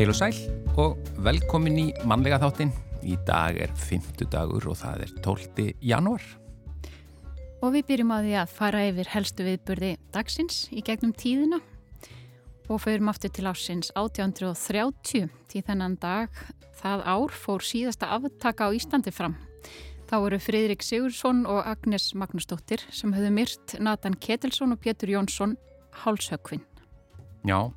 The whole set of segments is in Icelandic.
Heil og sæl og velkomin í mannlega þáttin. Í dag er 50 dagur og það er 12. janúar. Og við byrjum á því að fara yfir helstu viðburði dagsins í gegnum tíðina og förum aftur til ásins 1830 til þennan dag. Það ár fór síðasta aftaka á Íslandi fram. Þá voru Fridrik Sigursson og Agnes Magnúsdóttir sem höfðu myrt Nathan Ketilsson og Pétur Jónsson hálshökvinn. Já,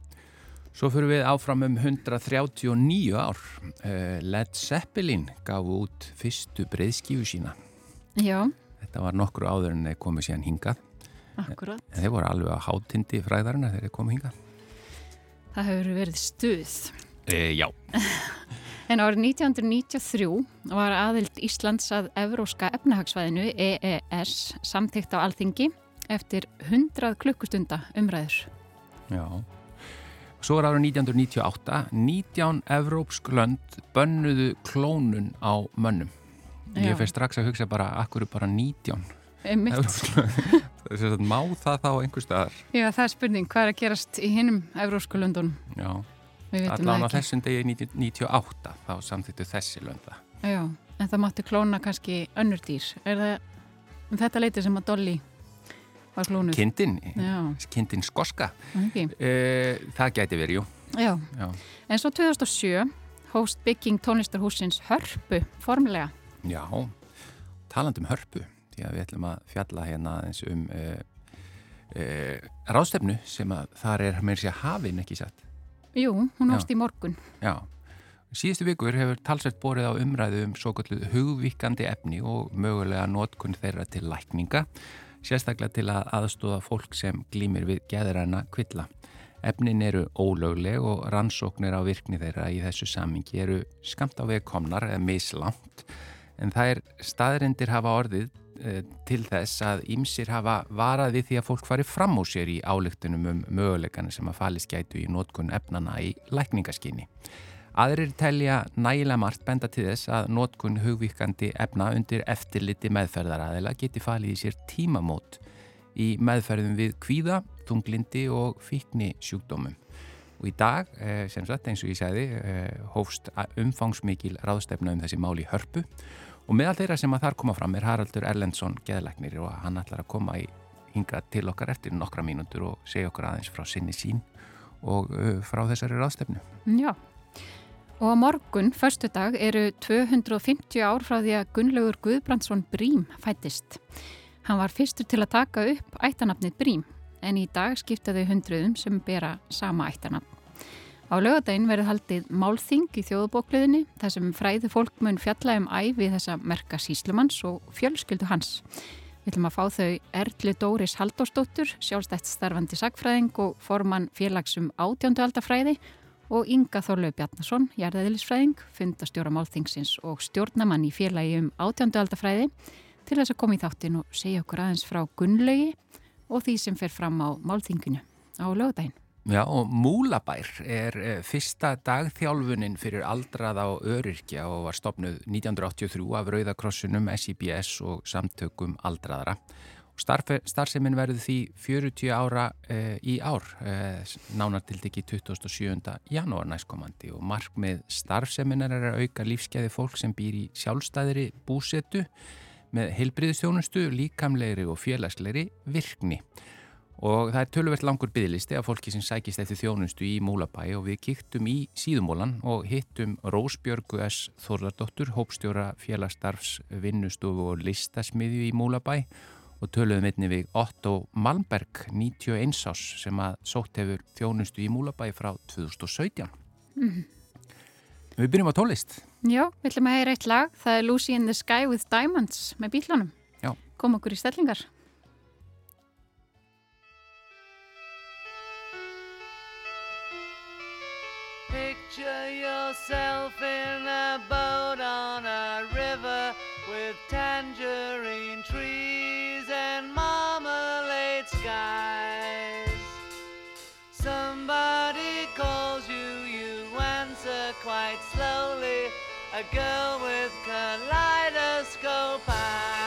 svo fyrir við áfram um 139 ár. Eh, Led Zeppelin gaf út fyrstu breyðskífu sína. Já, Þetta var nokkru áður en þeir komið síðan hingað. akkurat. En þeir voru alveg að hátindi fræðarinn þegar þeir komið hingað. Það hefur verið stuð. E, já. En árið 1993 var aðild Íslands að Evróska efnahagsvæðinu EES samtíkt á alþingi eftir 100 klukkustunda umræður. Já. Svo er árið 1998, 19 evrópsk lönd bönnuðu klónun á mönnum. Já. Ég fyrir strax að hugsa bara, akkur er bara 19 Einmitt. evrópsk lönd. Má það þá einhver staðar. Já, það er spurning. Hvað er að gerast í hinnum Evrósku löndunum? Já, allan á þessum degi 1998, þá samþýttu þessi lönda. Já, en það mátti klóna kannski önnur dýr. Er það um þetta leiti sem að Dolly? Kindin, kindin skoska, ekki. e, það gæti verið, jú. Já, Já. en svo 2007 hóst bygging tónlistarhúsins Hörpu formlega. Já, talandum hörpu, því að við ætlum að fjalla hérna eins um e, e, ráðstefnu sem að þar er með sér hafin ekki satt. Jú, hún hóst í morgun. Já, síðustu vikur hefur talsvert borið á umræðu um svo kallu hugvíkandi efni og mögulega notkun þeirra til lækninga, sérstaklega til að aðstóða fólk sem glýmir við geðræna kvilla. Efnin eru ólögleg og rannsóknir á virkni þeirra í þessu samingi eru skamt á veg komnar eða mislangt en það er staðrindir hafa orðið eh, til þess að ýmsir hafa varað við því að fólk fari fram á sér í ályktunum um möguleikana sem að falist gætu í notkun efnana í lækningaskinni. Aðrir telja nægilega margt benda til þess að notkun hugvíkandi efna undir eftirliti meðferðaraðila geti falið í sér tímamót í meðferðum við kvíða, þunglindi og fíkni sjúkdómum. Og í dag, eh, sem sagt eins og ég segði, eh, hófst umfangsmikil ráðstefna um þessi mál í hörpu og meðal þeirra sem að þar koma fram er Haraldur Erlendsson geðlæknir og hann ætlar að koma í hingað til okkar eftir nokkra mínútur og segja okkur aðeins frá sinni sín og uh, frá þessari ráðstefnu. Já. Og á morgun, förstu dag, eru 250 ár frá því að Gunnlaugur Guðbrandsson Brím fættist. Hann var fyrstur til að taka upp ættanafnið Brím, en í dag skiptaði hundruðum sem bera sama ættanafn. Á lögadaginn verður haldið málþing í þjóðubókliðinni, þar sem fræðu fólk mun fjalla um æfi þessa merka síslumanns og fjölskyldu hans. Við ætlum að fá þau Erli Dóris Haldósdóttur, sjálfstætt starfandi sagfræðing og formann félagsum átjándu aldafræði og Inga Þorlau Bjarnason, jarðaðilisfræðing, fundastjóra málþingsins og stjórnamann í félagi um átjándu aldafræði til þess að koma í þáttin og segja okkur aðeins frá Gunnlaugi og því sem fer fram á málþinginu á lögudaginn. Já, og Múlabær er eh, fyrsta dagþjálfunin fyrir aldraða og öryrkja og var stopnuð 1983 af Rauðakrossunum, SIBS og samtökum aldraðara. Starfsemin verður því 40 ára eh, í ár, nánar til ekki 27. janúar næstkomandi og markmið starfseminar er að auka lífskeiði fólk sem býr í sjálfstæðri búsetu með heilbriðistjónustu, líkamlegri og félagslegri virkni. Og það er töluvert langur byggðlisti af fólki sem sækist eftir þjónustu í Múlabæ og við kíktum í síðumólan og hittum Rósbjörgu S. Þorðardóttur, hópstjóra félagsstarfs vinnustofu og listasmiðju í Múlabæ og töluðum einni við Otto Malmberg, 91 ás, sem að sótt hefur þjónustu í Múlabæ frá 2017. Mm. Við byrjum á tólist. Já, við ætlum að heyra eitt lag. Það er Lucy in the Sky with Diamonds með bílunum. Já. Kom okkur í stellingar. Picture yourself in a boat on a river with tangerine trees and marmalade skies. Somebody calls you, you answer quite slowly. A girl with kaleidoscope eyes.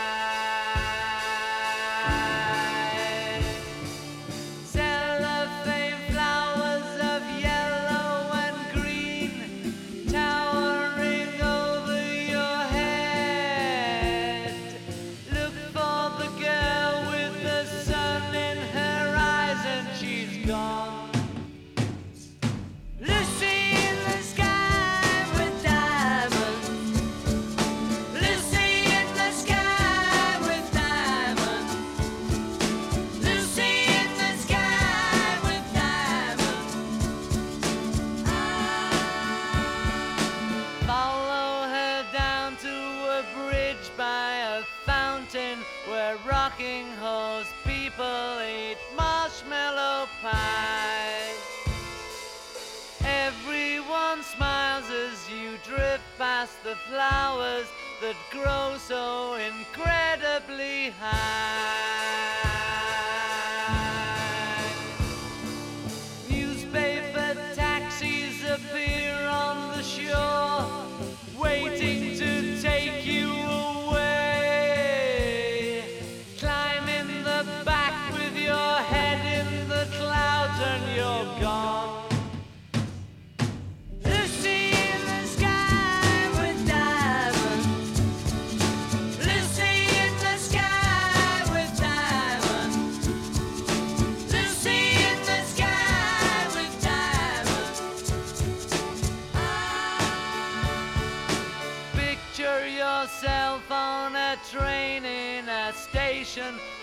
Flowers that grow so incredibly high. Newspaper taxis appear on the shore, waiting to take you away. Climb in the back with your head in the clouds and you're gone.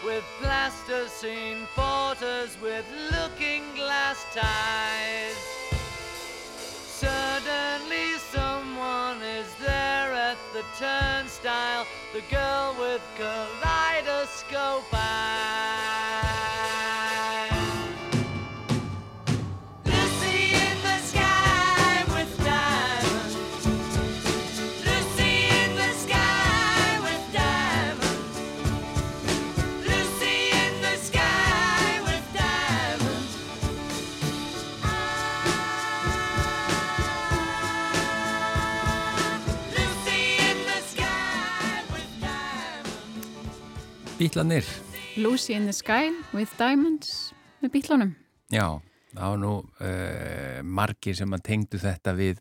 With plasticine porters with looking glass ties. Suddenly someone is there at the turnstile, the girl with kaleidoscope eyes. Bítlanir, Lucy in the Sky with Diamonds með bítlunum. já, þá nú uh, margir sem að tengdu þetta við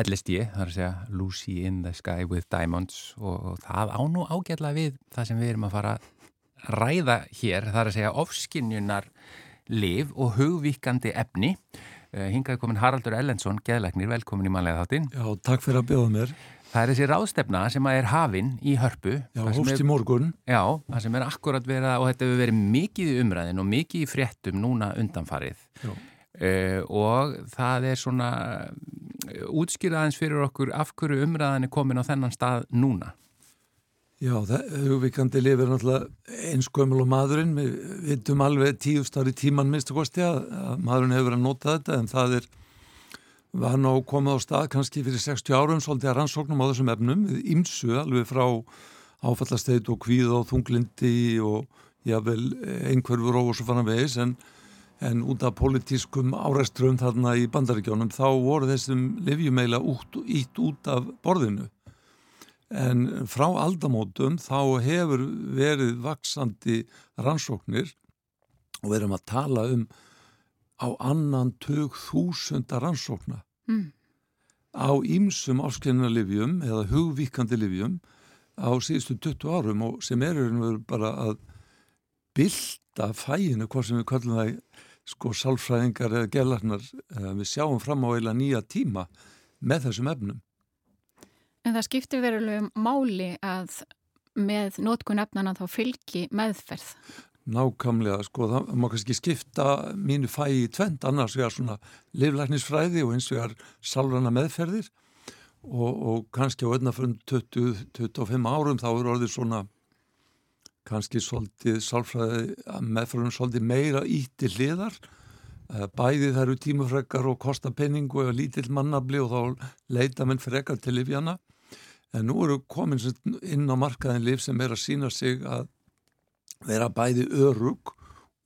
LSD, það er að segja Lucy in the Sky with Diamonds og, og það á nú ágætlega við það sem við erum að fara að ræða hér, það er að segja ofskinjunar liv og hugvíkandi efni. Uh, hingaði komin Haraldur Ellensson, geðleiknir, velkomin í manlega þáttinn. Já, takk fyrir að bjóða mér. Það er þessi ráðstefna sem að er hafinn í hörpu. Já, hófst í morgun. Já, það sem er akkurat verið að, og þetta hefur verið mikið í umræðin og mikið í fréttum núna undanfarið uh, og það er svona uh, útskýraðans fyrir okkur af hverju umræðin er komin á þennan stað núna. Já, það, hugvíkandi lifir náttúrulega einskömmul og maðurinn. Við vitum alveg tíu starri tíman minnstu kosti að maðurinn hefur verið að nota þetta en það er, var ná komið á stað kannski fyrir 60 árum svolítið að rannsóknum á þessum efnum, við ímsu alveg frá áfallasteit og kvíð og þunglindi og jável einhverfur og svo fann að vegis en, en út af politískum áreistrum þarna í bandaríkjónum þá voru þessum livjumeila ítt út af borðinu. En frá aldamótum þá hefur verið vaksandi rannsóknir og við erum að tala um á annan tök þúsunda rannsókna Mm. á ýmsum áskennarlifjum eða hugvíkandi livjum á síðustu 20 árum og sem er bara að bylta fæinu, hvað sem við kallum það sko sálfræðingar eða gellarnar, við sjáum fram á eila nýja tíma með þessum efnum. En það skiptir verulegum máli að með nótkun efnana þá fylgi meðferð. Nákvæmlega, sko, það má kannski skipta mínu fæi í tvend, annars vegar svona liflæknisfræði og eins vegar sálrana meðferðir og, og kannski á öðnafrönd 20-25 árum þá er orðið svona kannski svolítið sálfræði meðferðum svolítið meira ítti hliðar. Bæði það eru tímufrekkar og kosta penningu og lítill mannabli og þá leita menn frekar til livjana en nú eru komin inn á markaðin liv sem er að sína sig að vera bæði örug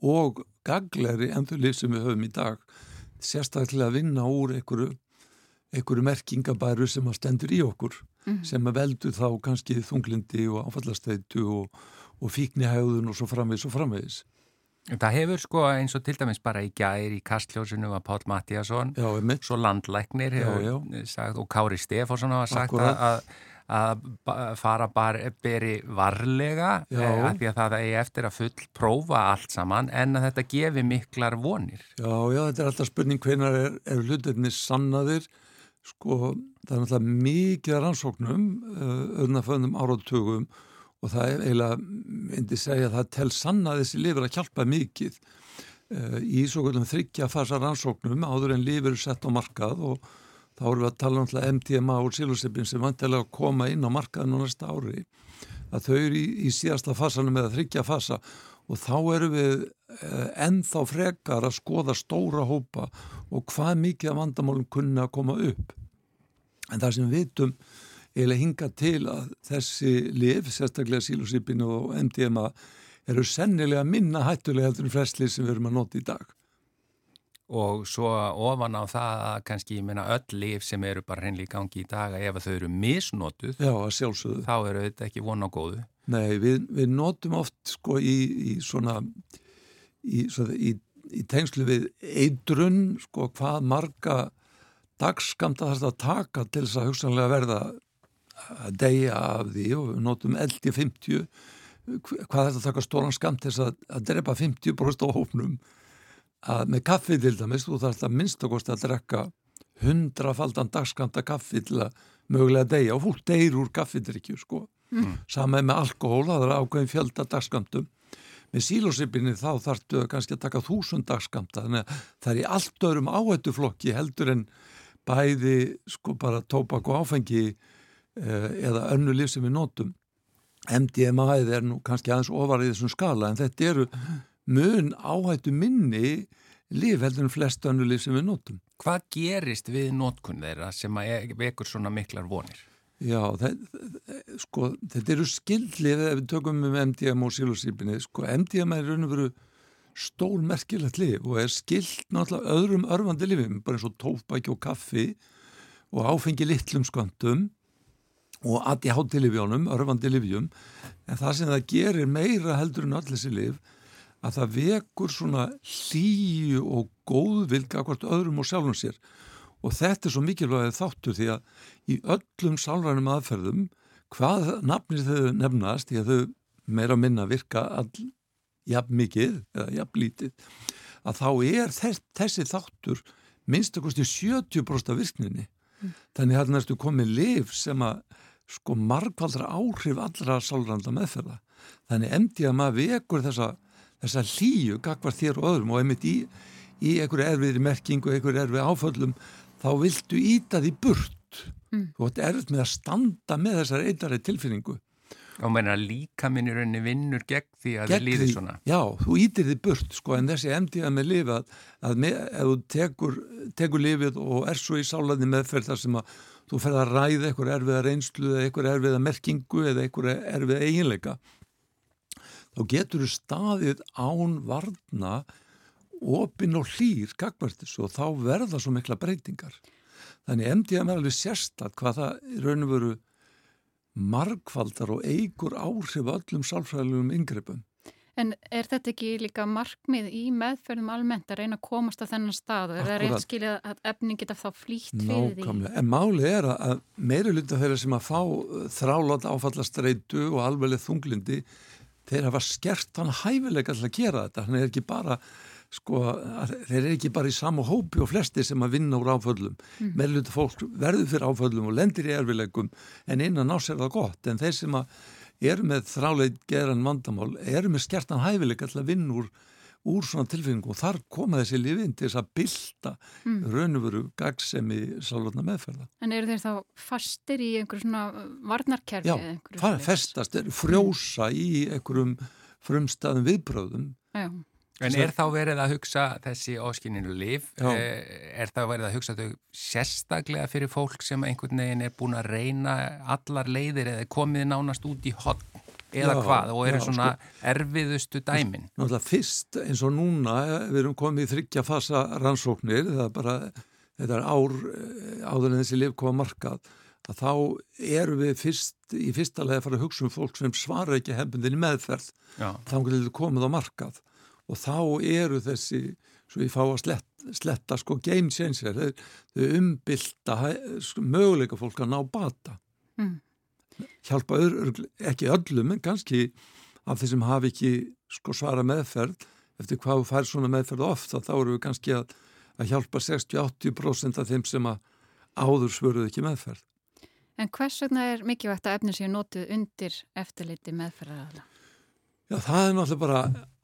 og gagleri en þau liv sem við höfum í dag sérstaklega að vinna úr einhverju, einhverju merkingabæru sem að stendur í okkur Mhm. sem að veldu þá kannski þunglindi og áfallasteitu og, og fíknihægðun og svo framvegis og framvegis. Það hefur sko eins og til dæmis bara í gær í kastljósinu var Pál Mattíasson Já, svo landlæknir hefur Já, sagt og Kári Stefánsson hafa sagt Akkúrat. að, að fara bara beri varlega Já. af því að það er eftir að full prófa allt saman en að þetta gefi miklar vonir. Já, já, þetta er alltaf spurning hvenar er, er hlutinni sannaðir sko, það er náttúrulega mikið rannsóknum öðnaföndum áratugum og það er eiginlega, myndi segja að það tel sanna þessi lifur að hjálpa mikið uh, í svo kvöldum þryggja fasa rannsóknum áður en lifur er sett á markað og þá erum við að tala um MDMA og silosipin sem vantilega koma inn á markaðinu næsta ári að þau eru í, í síðasta fasanum eða þryggja fasa og þá erum við uh, ennþá frekar að skoða stóra hópa og hvað mikið af vandamálum kunna að koma upp en það sem við vitum eiginlega hinga til að þessi lif, sérstaklega sílusipin og MDMA eru sennilega minna hættulega heldur en flestli sem við erum að nota í dag. Og svo ofan á það að kannski, ég meina, öll lif sem eru bara hreinlega í gangi í dag ef þau eru misnotuð, Já, þá eru þetta ekki von á góðu. Nei, við, við notum oft sko í, í svona, í, svona í, í tengslu við eidrun, sko hvað marga dagskamta þarf það að taka til þess að hugsanlega verða að deyja af því. Og við notum eldi 50 hvað er þetta að taka stóran skamt til þess að, að drepa 50% á hófnum að með kaffi til dæmis þú þarf þetta minnst að kosti að drekka hundrafaldan dagskamta kaffi til að mögulega deyja. Og fólk deyr úr kaffidrykju sko. Mm. sama með alkohól, það er ákveðin fjölda dagskamtum með sílósipinni þá þarftu kannski að taka þúsund dagskamta þannig að það er í allt öðrum áhættuflokki heldur en bæði sko bara tópak og áfengi eh, eða önnu líf sem við notum. MDMA er nú kannski aðeins ofar í þessum skala en þetta eru mun áhættu minni líf heldur en flest önnu líf sem við notum Hvað gerist við nótkunn þeirra sem að e- vekur svona miklar vonir? Já, það, sko, þetta eru skildlið ef við tökum um MDMA og sílósipinni sko, MDMA er raun og veru stór merkilegt lif og er skilt náttúrulega öðrum örfandi lifum, bara eins og tófbæki og kaffi og áfengi litlum skvandum og ADHD lifjónum, örfandi lifjum en það sem það gerir meira heldur en öll þessi lif að það vekur svona hlýju og góðvilga hvort öðrum og sjálfum sér. Og þetta er svo mikilvægið þáttu því að í öllum sálrænum aðferðum hvað nafnir þau nefnast því að þau meira minna virka all jafn mikið eða jafn lítið að þá er þess, þessi þáttur minnst að kosti 70% af virkninni. Mm. þannig að næstu komið liv sem að sko margvaldra áhrif allra sálrænda meðferða. Þannig emdi að maður vekur þessa, þessa hlýju gagvar þér og öðrum og einmitt í, í einhverju erfiðri merkingu, einhverju erfið áföllum þá viltu íta því burt mm. þú ætti erfitt með að standa með þessar eitari tilfinningu Og meina líka minn í rauninni vinnur gegn því að þið líðir svona. Já, þú ítir því burt sko en þessi emdiða með lifið að, að með, ef þú tekur, tekur lifið og er svo í sálaði meðferð þar sem að þú ferð að ræða einhver erfiða reynslu eða einhver erfiða merkingu eða einhver erfiða eiginleika þá getur þú staðið án varna opinn og hlýr gagvartis og þá verða svo mikla breytingar. Þannig MDM er alveg sérstat hvað það raun og veru margfaldar og eigur áhrif öllum sálfræðilegum yngreipum. En er þetta ekki líka markmið í meðferðum almennt að reyna að komast á þennan stað og er það reynd skilja að efning geta þá flýtt fyrir því? Nákvæmlega, en máli er að meiri luta þeirra sem að fá þrálátt áfallastreitu og alveglega þunglindi þeir hafa skert hann hæfilega til að gera þetta, hann er ekki bara sko, þeir eru ekki bara í sama hópi og flesti sem að vinna úr áföllum. Mm. meiri luta fólk verður fyrir áföllum og lendir í erfilegum en innan ás er það gott, en þeir sem að eru með þráleit geran vandamál, eru með skertan hæfileika til að vinna úr, úr svona tilfinningu og þar koma þessi lifin til þess að bylta mm. raunveru gagsemi sálotna meðferða. En eru þeir þá fastir í einhverjum svona varnarkerfi? Já, það er festast, er frjósa mm. í einhverjum frumstaðum viðbröðum. Já. En er þá verið að hugsa þessi óskinninu líf, er þá verið að hugsa þau sérstaklega fyrir fólk sem einhvern veginn er búin að reyna allar leiðir eða komið nánast út í hotn eða já, hvað og eru já, svona sko, erfiðustu dæmin? Náttúrulega fyrst eins og núna, við erum komið í þryggja fasa rannsóknir, það er bara, þetta er ár áður en þessi líf koma markað, að þá eru við fyrst, í fyrsta leið að fara að hugsa um fólk sem svara ekki hefbundin í meðferð, þá getur við komið á markað og þá eru þessi, svo ég fá að slett, sletta sko game changer, þau umbylta sko, möguleika fólk að ná bata. Mm. Hjálpa öðru, ekki öllum en kannski af þeir sem hafi ekki sko svara meðferð eftir hvað fær svona meðferð ofta þá eru við kannski að, að hjálpa 60-80% af þeim sem að áður svöruð ekki meðferð. En hvers vegna er mikilvægt að efni séu notið undir eftirliti meðferðaræðla? Já, það er náttúrulega bara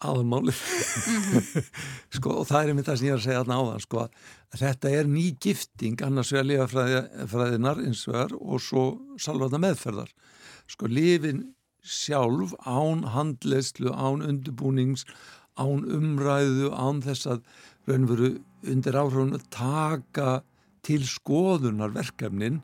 aðalmálið mm -hmm. sko, og það er einmitt það sem ég er að segja aðna á það sko, að þetta er ný gifting annars vegar lifafræðinar eins og er og svo salvarna meðferðar sko, lifin sjálf án handleyslu, án undirbúnings án umræðu, án þess að raunveru undir áhrifun taka til skoðunar verkefnin,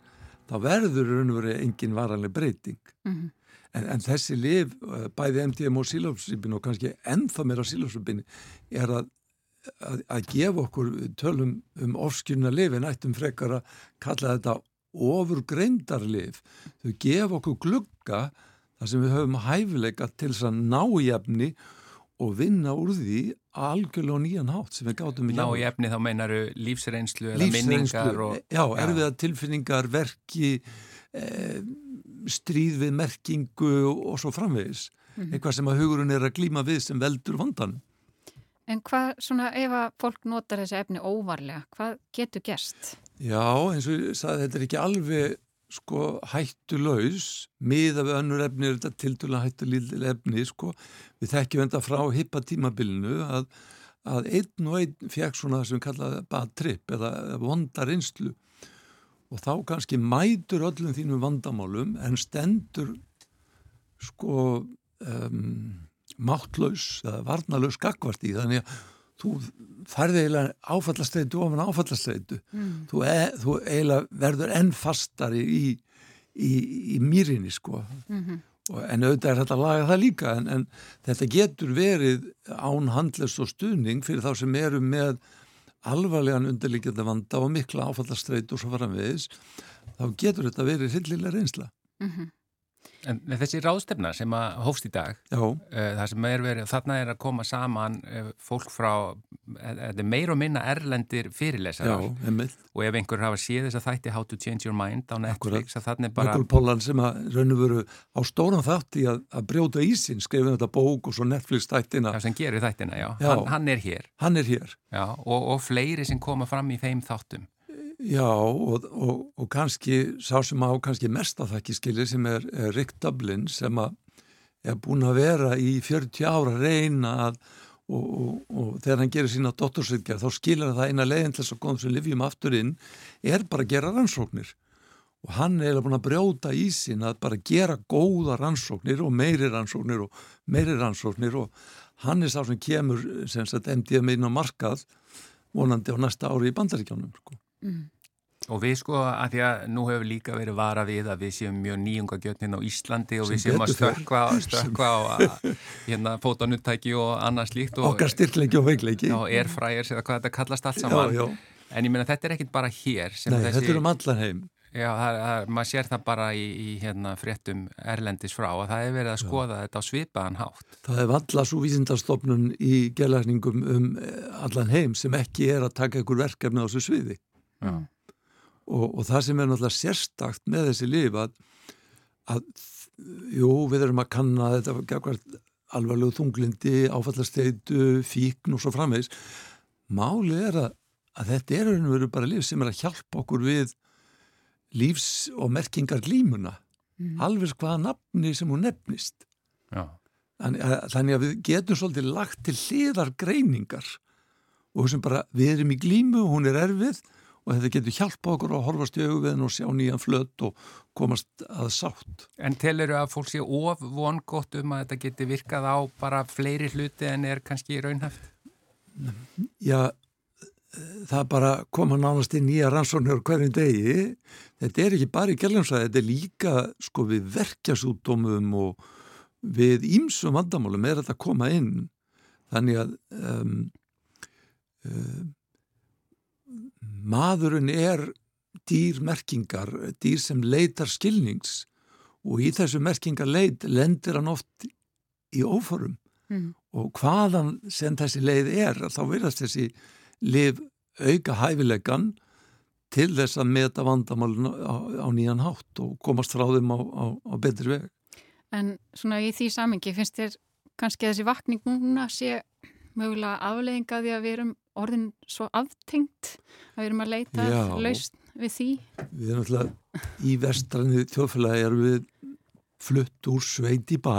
þá verður raunveru engin varanlega breyting mm -hmm. En, en þessi liv, eh, bæði MDM og sílófsrýpin og kannski ennþá meira sílófsrýpin er að, að, að gefa okkur tölum um ofskjörna liv en ættum frekar að kalla þetta ofurgreindarliv. Þau gefa okkur glugga þar sem við höfum hæfileika til þess að ná í efni og vinna úr því algjörlega nýjan hátt sem við gátum ekki á. Ná í efni þá meinaru lífsreynslu eða minningar og... Já, erfiða tilfinningar, verki, eh, stríð við merkingu og svo framvegis. Mm -hmm. eitthvað sem að hugurinn er að glíma við sem veldur vandan En hvað, svona, ef að fólk notar þessi efni óvarlega, hvað getur gerst? Já, eins og ég sagði, þetta er ekki alveg sko hættulaus. Miða við önnur efni er þetta tildurlega hættulíl efni sko. Við þekkjum enda frá hippa tímabilinu að, að einn og einn fekk svona sem kallaði bad trip eða vondar einslu og þá kannski mætur öllum þínum vandamálum en stendur sko um, máttlaus eða varnalaus gagvart í þannig að þú færði eiginlega áfallastreitu ofan áfallastreitu mm. þú, e, þú eiginlega verður enn fastari í, í, í mýrinni sko mm -hmm. og, en auðvitað er þetta að laga það líka en, en þetta getur verið án handles og stuðning fyrir þá sem eru með alvarlegan undirlíkjandi vanda og mikla áfallastreitu og svo framvegis þá getur þetta verið hillilega reynsla. Mm -hmm. En þessi ráðstefna sem að hófst í dag, uh, það sem er verið, þarna er að koma saman uh, fólk frá, þetta er meir og minna erlendir fyrirlesarar og ef einhver hafa séð þess að þætti How to Change Your Mind á Netflix að þarna er bara... Michael Pollan sem að raun og veru á stóran þátti að, að brjóta ísin, skrifin þetta bók og svo Netflix þættina. Já, sem gerir þættina, já. já. Hann, hann er hér. Hann er hér. Já, og, og fleiri sem koma fram í þeim þáttum. Já og, og, og kannski sá sem á kannski mest af þakki skilir sem er, er Rick Dublin sem að er búin að vera í 40 ára reyna að og, og þegar hann gerir sína dottorsveitgerð þá skilir það eina leiðin til þess að góðum sem livjum aftur inn er bara að gera rannsóknir og hann er búin að brjóta í sín að bara gera góða rannsóknir og meiri rannsóknir og meiri rannsóknir og hann er sá sem kemur sem sagt MDM inn á markað vonandi á næsta ári í bandaríkjánum sko. Mm. Og við sko að því að nú hefur líka verið vara við að við séum mjög nýjungagjörnin á Íslandi og við séum að stökka, stökka á hérna, fótanuttæki og annað slíkt. Og, Okkar styrkleiki og veikleiki. Já, erfrægir, eða hvað þetta kallast allt saman. Já, já. En ég meina þetta er ekkit bara hér. Nei, þessi, þetta er um allan heim. Já, það, það, maður sér það bara í, í hérna, fréttum erlendis frá og það hefur verið að skoða já. þetta á svipaðan hátt. Það hefur allar svo vísindastofnun í gælækningum um allan heim sem ekki er að taka ykkur verkefni á þessu sviði. Og, og það sem er náttúrulega sérstakt með þessi lif að, að jú, við erum að kanna þetta alvarlegu þunglindi, áfallasteitu, fíkn og svo framvegs. Málið er að, að þetta er verið bara lif sem er að hjálpa okkur við lífs- og merkingar glímuna. Mm. Alveg hvaða nafni sem hún nefnist. Já. Þannig að, þannig að við getum svolítið lagt til hliðar greiningar og sem bara við erum í glímu hún er erfið og þetta getur hjálpa okkur að horfast í auðviðin og sjá nýjan flött og komast að sátt. En telur að fólk sé of vongott um að þetta geti virkað á bara fleiri hluti en er kannski raunhaft? Já, það bara koma nánast í nýja rannsóknir hverjum degi. Þetta er ekki bara í gæljumsæði, þetta er líka sko við verkjasútdómum og við ímsum vandamálum er þetta að koma inn. Þannig að um, um, maðurinn er dýr merkingar, dýr sem leitar skilnings og í þessu merkingar leit lendir hann oft í óforum mm. og hvaðan sem þessi leið er þá verðast þessi liv auka hæfilegan til þess að meta vandamálun á, á nýjan hátt og komast frá þeim á, á, á betri veg. En svona í því samingi finnst þér kannski að þessi vakning núna sé mögulega afleðinga því að við erum orðin svo aftengt að við erum að leita laust við því. Við erum alltaf í vestræni þjóðfélagi erum við flutt úr sveit í bæ,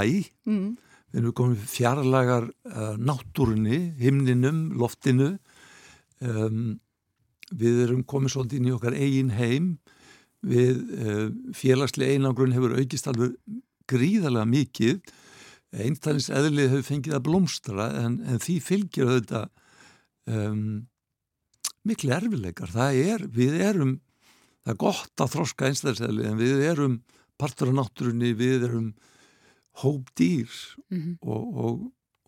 Mm. við erum komið fjarlagar uh, náttúrunni, himninum, loftinu, um, við erum komið svolítið inn í okkar eigin heim, við uh, félagslega einangrun hefur aukist alveg gríðarlega mikið, einstælins eðlið hefur fengið að blómstra en, en því fylgir þetta um, miklu erfileikar. Það er, við erum, það er gott að þroska einstælins en við erum partur af náttúrunni, við erum hóp dýr Mm og, og,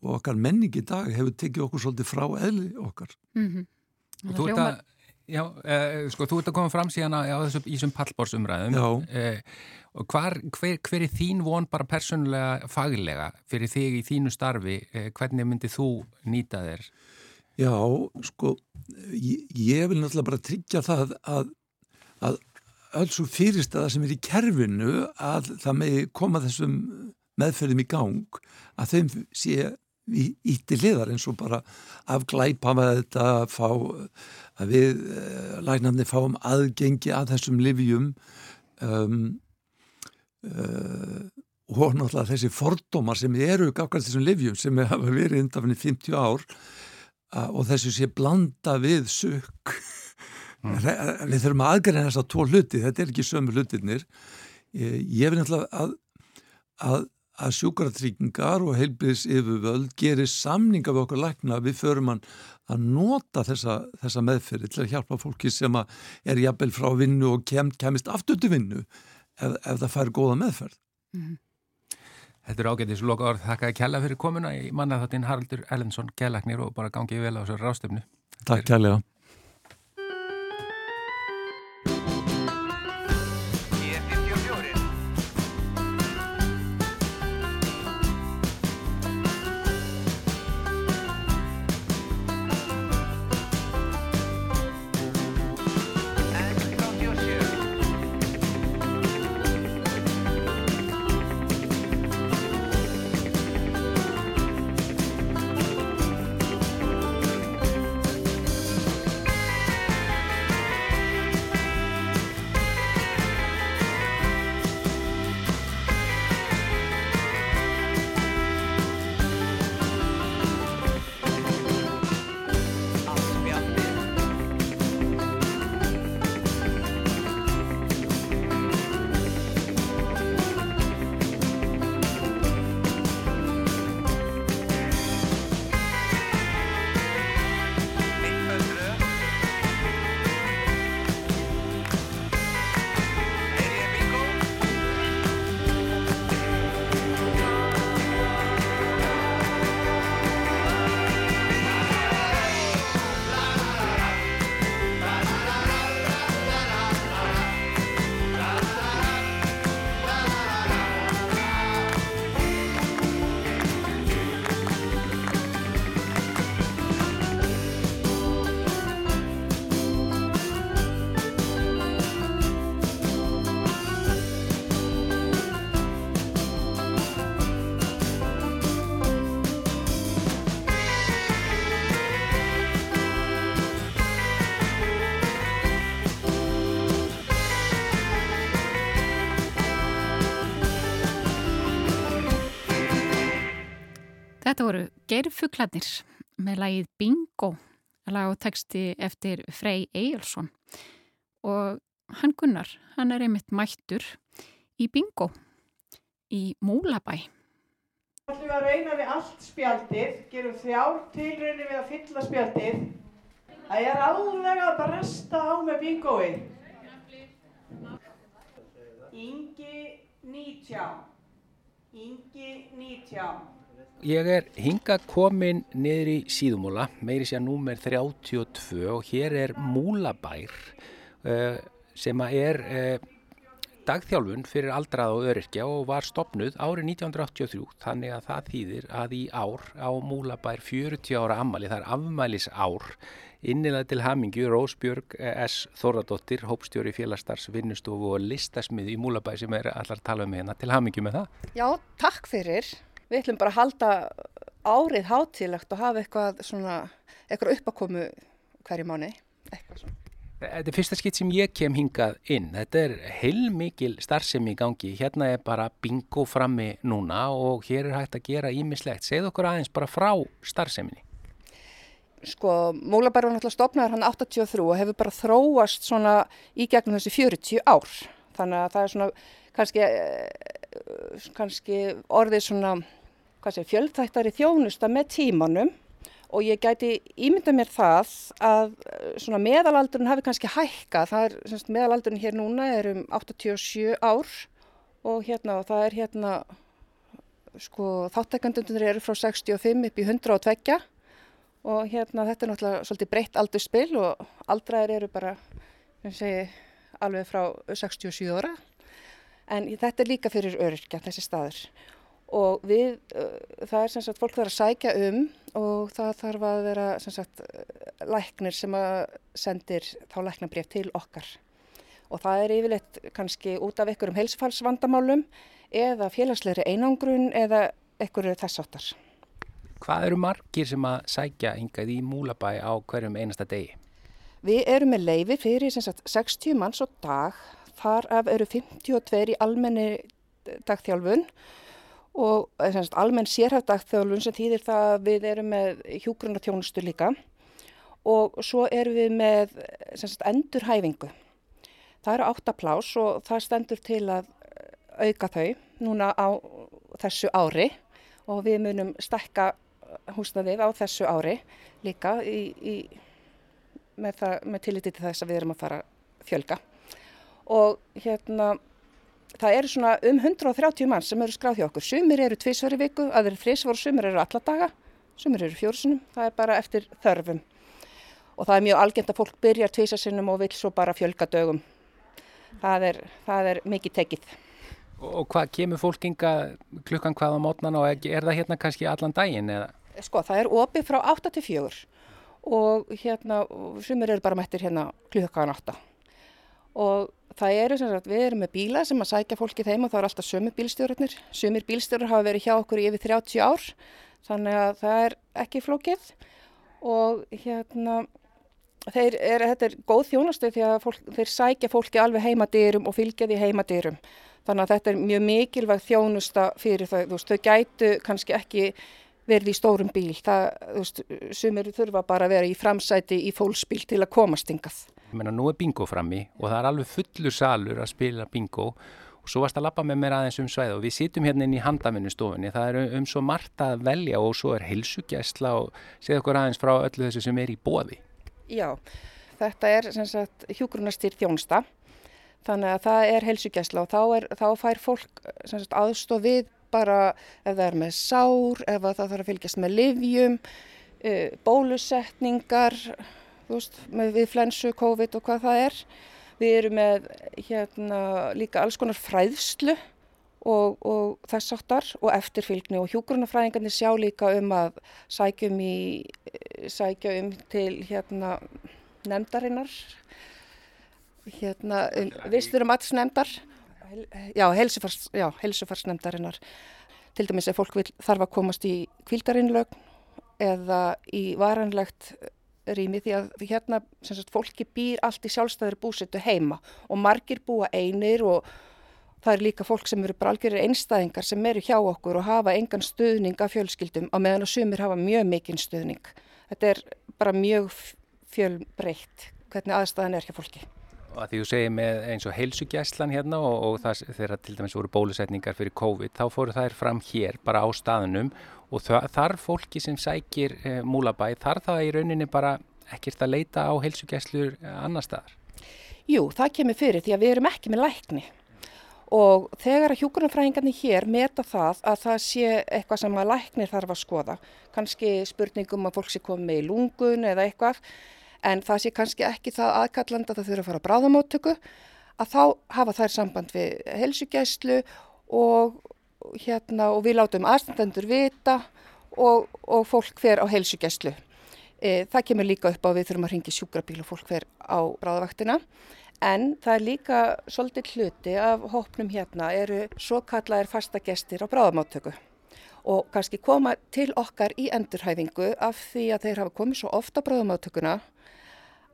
og okkar menning í dag hefur tekið okkur svolítið frá eðli okkar. -hmm. Og þú ert að, já, uh, sko, þú ert að koma fram síðan á, á þessu, í þessum pallbórsumræðum. Já. og hvar, hver, hver er þín von bara persónulega faglega fyrir þig í þínu starfi? Uh, hvernig myndið þú nýta þér? Já, sko, ég, ég vil náttúrulega bara tryggja það að, að öll svo fyrirstaða sem er í kerfinu að það megi koma þessum meðferðum í gang að þeim sé ítti liðar eins og bara afglæpa með þetta að fá að við uh, læknarnir fáum aðgengi að þessum livjum um, uh, og náttúrulega þessi fordómar sem eru gafkvæmst þessum livjum sem hafa verið undanfinni 50 ár og þessu sé blanda við sukk. Við þurfum að aðgreina þess að tvo hluti þetta er ekki sömu hlutinir ég, ég vil náttúrulega að, að, að sjúkratryggingar og heilbiðs yfirvöld gerir samninga við okkur lækna við förum að, nota þessa, þessa meðferði til að hjálpa fólki sem er jafnvel frá vinnu og kem, kemist aftur til vinnu ef, ef það fær góða meðferð Þetta er ágættis loka orð. Þakkaði kella fyrir komuna í mannaþáttinn Haraldur Ellensson, kellagnir og bara gangið vel á þessu rástefnu. Takk kærlega Þetta voru Geirfuglarnir með lagið Bingo, lag og texti eftir Frey Eyjálsson og hann Gunnar, hann er einmitt mættur í Bingo í Múlabæ. Þá ætlum við að reyna við allt spjaldið, gerum þjár tilraunir við að fylla spjaldið. Það er alveg að bresta á með bingóið. Ingi 19. Ingi 19. Ég er hinga komin niður í síðumúla, meiri sé að númer 32 og hér er Múlabær uh, sem er uh, dagþjálfun fyrir aldrað og öryrkja og var stopnuð árið 1983 þannig að það þýðir að í ár á Múlabær 40 ára ammali, það er afmælis ár innilega til hamingju Rósbjörg S. Þorradóttir hópstjóri félagstars vinnustofu og listasmið í Múlabær sem er allar að tala um hérna til hamingju með það. Já, takk fyrir. Við ætlum bara að halda árið hátilegt og hafa eitthvað svona, eitthvað uppakomu hverju mánu, eitthvað svona. Þetta er fyrsta skitt sem ég kem hingað inn. Þetta er heilmikil starfsemi í gangi. Hérna er bara bingo frammi núna og hér er hægt að gera ímislegt. Segð okkur aðeins bara frá starfseminni. Sko, Múlabær var náttúrulega stopnaður hann 83 og hefur bara þróast svona í gegnum þessi 40 ár. Þannig að það er svona kannski, eh, kannski orðið svona fjöldþættari þjónusta með tímanum og ég gæti ímynda mér það að svona meðalaldurinn hafi kannski hækka. Það er, semst, meðalaldurinn hér núna er um 87 ár og hérna og það er hérna, sko þáttækandunir eru frá 65 upp í 102 og hérna þetta er náttúrulega svolítið breytt aldurspil og aldraðir eru bara, segi, alveg frá 67 ára en þetta er líka fyrir öryrkja þessi staður og við, það er sem sagt fólk þarf að sækja um og það þarf að vera sem sagt læknir sem að sendir þá læknabref til okkar og það er yfirleitt kannski út af einhverjum heilsfallsvandamálum eða félagslegri einangrun eða einhverju þessáttar. Hvað eru margir sem að sækja hingað í Múlabæ á hverjum einasta degi? Við erum með leifi fyrir sagt, 60 manns og dag, þar af eru 52 í almenni dagþjálfun og sagt, almenn sérhæft dagþjálfun sem þýðir það að við erum með hjúgrunartjónustu líka. Og svo erum við með sagt, endurhæfingu. Það eru áttaplás og það stendur til að auka þau núna á þessu ári. Og við munum stekka húsnaðið á þessu ári líka í, í, með, með tilliti til þess að við erum að fara fjölga. Og hérna það eru svona um 130 mann sem eru skráð hjá okkur. Sumir eru tvísveri viku, aðeir þrísvar sumir eru alladaga, sumir eru fjórsunum það er bara eftir þörfum. Og það er mjög algjent að fólk byrjar tvísarsinnum og vil svo bara fjölga dögum. Það er, það er mikið tekið. Og hvað kemur fólkinga klukkan hvað á mótnan og er það hérna kannski allan daginn eða? Sko það er opið frá 8 til 4 og hérna sumir eru bara mættir hérna klukkan 8 og það eru sem sagt við erum með bíla sem að sækja fólki þeim og það er alltaf sömu bílstjórnir sömur bílstjórar hafa verið hjá okkur í yfir 30 ár þannig að það er ekki flókið og hérna þeir er, þetta er góð þjónastu því að fólk, þeir sækja fólki alveg heimadýrum og fylgja því heimadýrum þannig að þetta er mjög mikilvæg þjónusta fyrir þau, þú veist, þau gætu kannski ekki verið í stórum bíl. Það, þú veist, sumir þurfa bara að vera í framsæti í fólksbíl til að komast yngað. Ég meina, nú er bingo frammi og það er alveg fullur salur að spila bingo og svo varst að lappa með mér aðeins um svæð og við sýtum hérna inn í handavinnustofunni. Það er um svo margt að velja og svo er heilsugjæsla og segð okkur aðeins frá öllu þessu sem er í bóði. Já, þetta er hjúgrunastýr þjónsta. Þannig að það er heilsugjæsla og þá, er, þá fær fólk sagt, aðstof við bara ef það er með sár, ef það þarf að fylgjast með livjum, uh, bólusetningar, veist, við flensu, COVID og hvað það er. Við erum með hérna, líka alls konar fræðslu og, og þess áttar og eftirfylgni og hjúgrunafræðingarnir sjá líka um að sækjum, í, sækja um til hérna, nefndarinnar, hérna, um, visturum aðsnefndar já, heilsufarsnefndarinnar. Til dæmis ef fólk vil, þarf að komast í kvildarinlögn eða í varanlegt rými því að hérna sagt, fólki býr allt í sjálfstæðir búsettu heima og margir búa einir og það er líka fólk sem eru bara algjörður einstæðingar sem eru hjá okkur og hafa engan stuðning af fjölskyldum á meðan að sumir hafa mjög mikinn stuðning. Þetta er bara mjög fjölbreytt hvernig aðstæðan er hjá fólki og að því þú segir með eins og heilsugjæslan hérna og, og það þegar til dæmis voru bólusetningar fyrir COVID þá fóru þær fram hér bara á staðunum og þar fólki sem sækir e, múlabæ þar það í rauninni bara ekkert að leita á heilsugjæslur eh, annar staðar? Jú, það kemur fyrir því að við erum ekki með lækni og þegar að hjúkurnafræðingarnir hér meta það að það sé eitthvað sem að læknir þarf að skoða kannski spurningum að fólk sé komið í lungun eða eitthvað en það sé kannski ekki það aðkallanda það þurfa að fara á bráðamóttöku að þá hafa þær samband við helsugæslu og, hérna, og við látum aðstandendur vita og, og fólk fer á helsugæslu. E, það kemur líka upp á við þurfum að ringi sjúkrabíl og fólk fer á bráðavaktina. En það er líka svolítið hluti af hópnum hérna eru svo kallaðir fasta gestir á bráðamáttöku og kannski koma til okkar í endurhæfingu af því að þeir hafa komið svo ofta á bráðamáttökuna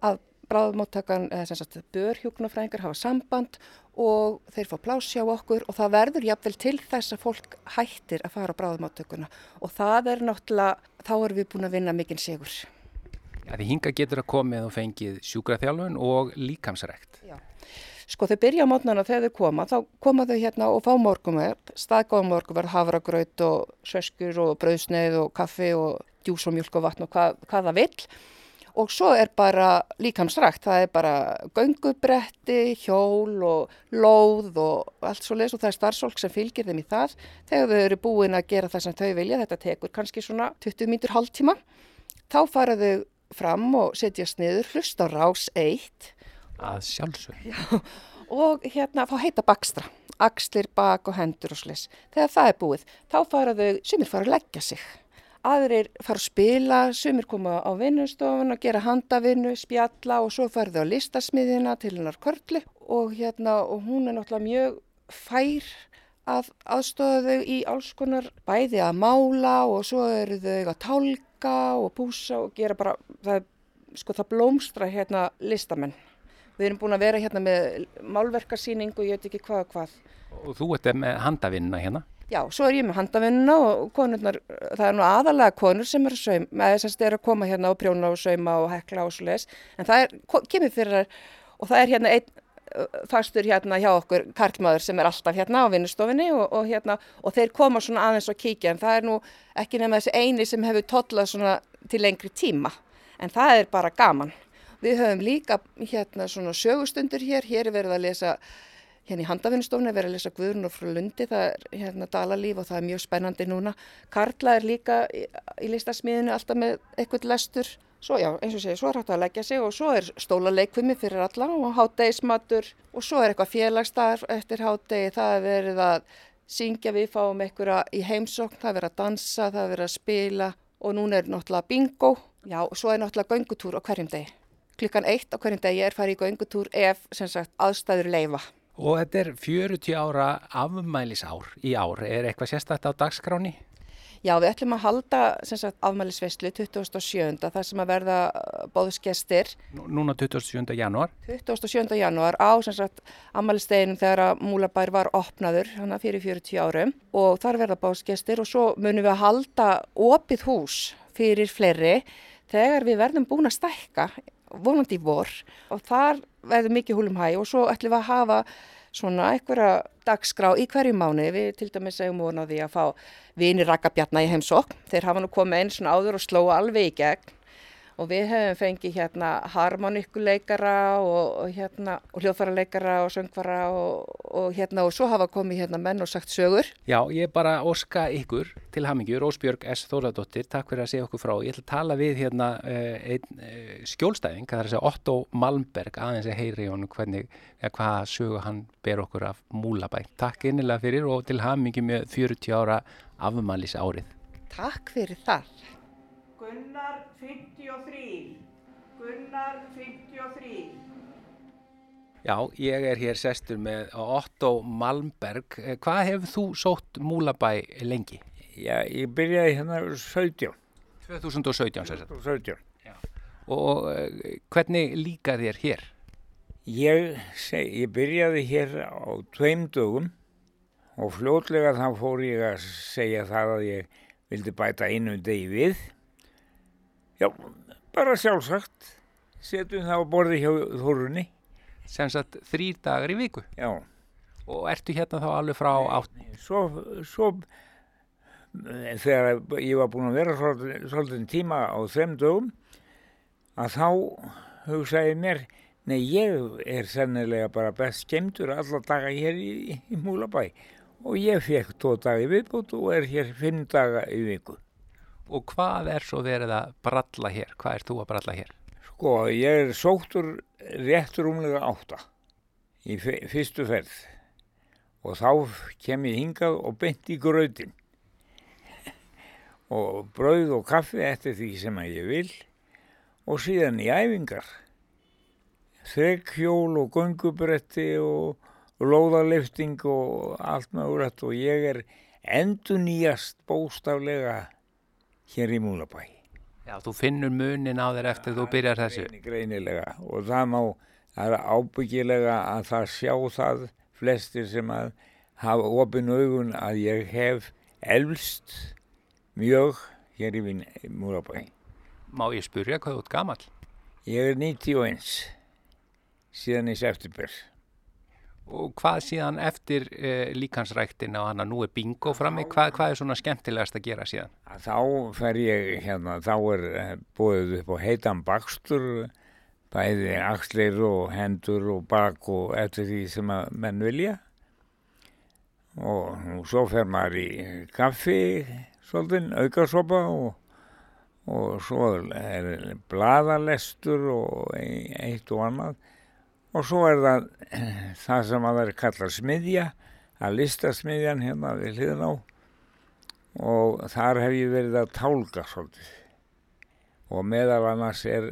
að bráðamáttökan, eða sem sagt börhjúknafræðingar hafa samband og þeir fá plásja á okkur og það verður jafnvel til þess að fólk hættir að fara á bráðamáttökuna og það er náttúrulega, þá erum við búin að vinna mikinn sigur. Ja, því hinga getur að komið og fengið sjúkraþjálfun og líkamsrekt. Já. Sko þau byrja á mótnana þegar þau koma, þá koma þau hérna og fá morgumverð, staðgáðum morgumverð, havragraut og söskur og brauðsneið og kaffi og djús og mjölk og vatn og hvað, hvað það vill. Og svo er bara líkamsrækt, það er bara göngubretti, hjól og lóð og allt svo leiðs og það er starfsólk sem fylgir þeim í það. Þegar þau eru búin að gera það sem þau vilja, þetta tekur kannski svona 20 mítur hálftíma, þá fara þau fram og setjast niður, hlusta rás eitt að sjálfsög. Já, og hérna fá heita bakstra, axlir, bak og hendur og slis. Þegar það er búið, þá fara þau, sumir fara að leggja sig. Aðrir fara að spila, sumir koma á vinnustofun að gera handavinnu, spjalla og svo fara þau á listasmiðina til hennar körli og hérna og hún er náttúrulega mjög fær að aðstofa þau í alls konar bæði að mála og svo eru þau að tálka og búsa og gera bara, það, sko það blómstra hérna listamenn. Við erum búin að vera hérna með málverkarsýningu og ég veit ekki hvað og hvað. Og þú ert með handavinnuna hérna? Já, svo er ég með handavinnuna og konurnar, það er nú aðalega konur sem eru saum, er að koma hérna og prjóna og sauma og hekla og svo leiðis, en það er, kemur fyrir þær og það er hérna einn fastur hérna hjá okkur karlmaður sem er alltaf hérna á vinnustofinni og, og hérna og þeir koma svona aðeins og kíkja en það er nú ekki nefn að þessi eini sem hefur tollað svona til lengri tíma en það er bara gaman. Við höfum líka hérna svona sögustundur hér, hér er verið að lesa, hérna í handafinnstofni er verið að lesa Guðrun og frá Lundi, það er hérna dalalíf og það er mjög spennandi núna. Karla er líka í, í listasmiðinu alltaf með eitthvað lestur, svo já, eins og segja, svo er hægt að leggja sig og svo er stólaleikvimi fyrir alla og hátdeismatur og svo er eitthvað félagsdagar eftir hátdegi, það er verið að syngja við fáum einhverja í heimsókn, það er verið að dansa, það er verið að spila. Og núna er náttúrulega bingo, já, og svo er náttúrulega göngutúr á hverjum degi klukkan eitt á hverjum degi er farið í göngutúr ef sagt, aðstæður leifa. Og þetta er 40 ára afmælisár í ár. Er eitthvað sérstætt á dagskráni? Já, við ætlum að halda afmælisveislu 27. þar sem að verða bóðsgestir. Núna 27. janúar? 27. janúar á afmælisteginum þegar að Múlabær var opnaður hana fyrir 40 árum og þar verða bóðsgestir og svo munum við að halda opið hús fyrir fleiri þegar við verðum búin að stækka vonandi í vor og þar verður mikið húlum hæg og svo ætlum við að hafa svona einhverja dagskrá í hverju mánu við til dæmis segjum vonaði að fá vinir rakkabjarna í heimsokk þeir hafa nú komið einn svona áður og slóa alveg í gegn og við hefum fengið hérna harmonikuleikara og, og hérna og hljóðfæraleikara og söngfara og, og hérna og svo hafa komið hérna menn og sagt sögur. Já, ég bara óska ykkur til hamingjur, Ósbjörg S. Þóradóttir, takk fyrir að segja okkur frá. Ég ætla að tala við hérna uh, einn uh, skjólstæðing, það er að segja Otto Malmberg, aðeins að heyri honum hvernig, ja, hvaða sögu hann ber okkur af múlabæ. Takk innilega fyrir og til hamingju með 40 ára afmælis árið. Takk fyrir það. Gunnar 53 Gunnar 53 Já, ég er hér sestur með Otto Malmberg. Hvað hefur þú sótt Múlabæ lengi? Já, ég byrjaði hérna 17. 2017 sér þetta. 17. Já. Og hvernig líka þér hér? Ég, seg, ég byrjaði hér á tveim dögum og fljótlega þá fór ég að segja það að ég vildi bæta einu degi við Já, bara sjálfsagt. Setjum það á borði hjá Þorunni. Sem sagt þrýr dagar í viku? Já. Og ertu hérna þá alveg frá átt? Svo, svo þegar ég var búin að vera svolítið tíma á þeim dögum að þá hugsaði mér nei ég er sennilega bara best skemdur alla daga hér í, í Múlabæ og ég fekk tvo dagi viðbútt og er hér fimm daga í viku. Og hvað er svo verið að bralla hér? Hvað er þú að bralla hér? Sko, ég er sóttur réttur umlega átta. í fyrstu ferð og þá kem ég hingað og beint í gröðin og brauð og kaffi eftir því sem að ég vil og síðan í æfingar þrekkjól og gungubretti og lóðalifting og allt með úrætt og ég er endur nýjast bóstaflega hér í Múlabæ. Já, þú finnur munin á þér eftir ja, þú byrjar þessu. Greinilega og það má, það er ábyggilega að það sjá það flestir sem að hafa ofin augun að ég hef elvst mjög hér í Múlabæ. Má ég spurja hvað þú ert gamal? Ég er 91 síðan í september. Og hvað síðan eftir eh, líkansræktin á hana, nú er bingo frammi, hvað, hvað er svona skemmtilegast að gera síðan? Þá fer ég hérna, þá er eh, búið upp á heitan bakstur, bæði axlir og hendur og bak og eftir því sem að menn vilja. Og, og svo fer maður í kaffi, svolítið, aukarsopa og, og svo er bladalestur og eitt og annað og svo er það það sem að það er kallað smiðja að listasmiðjan hérna við hliðin á. Og þar hef ég verið að tálka svolítið. Og meðal annars er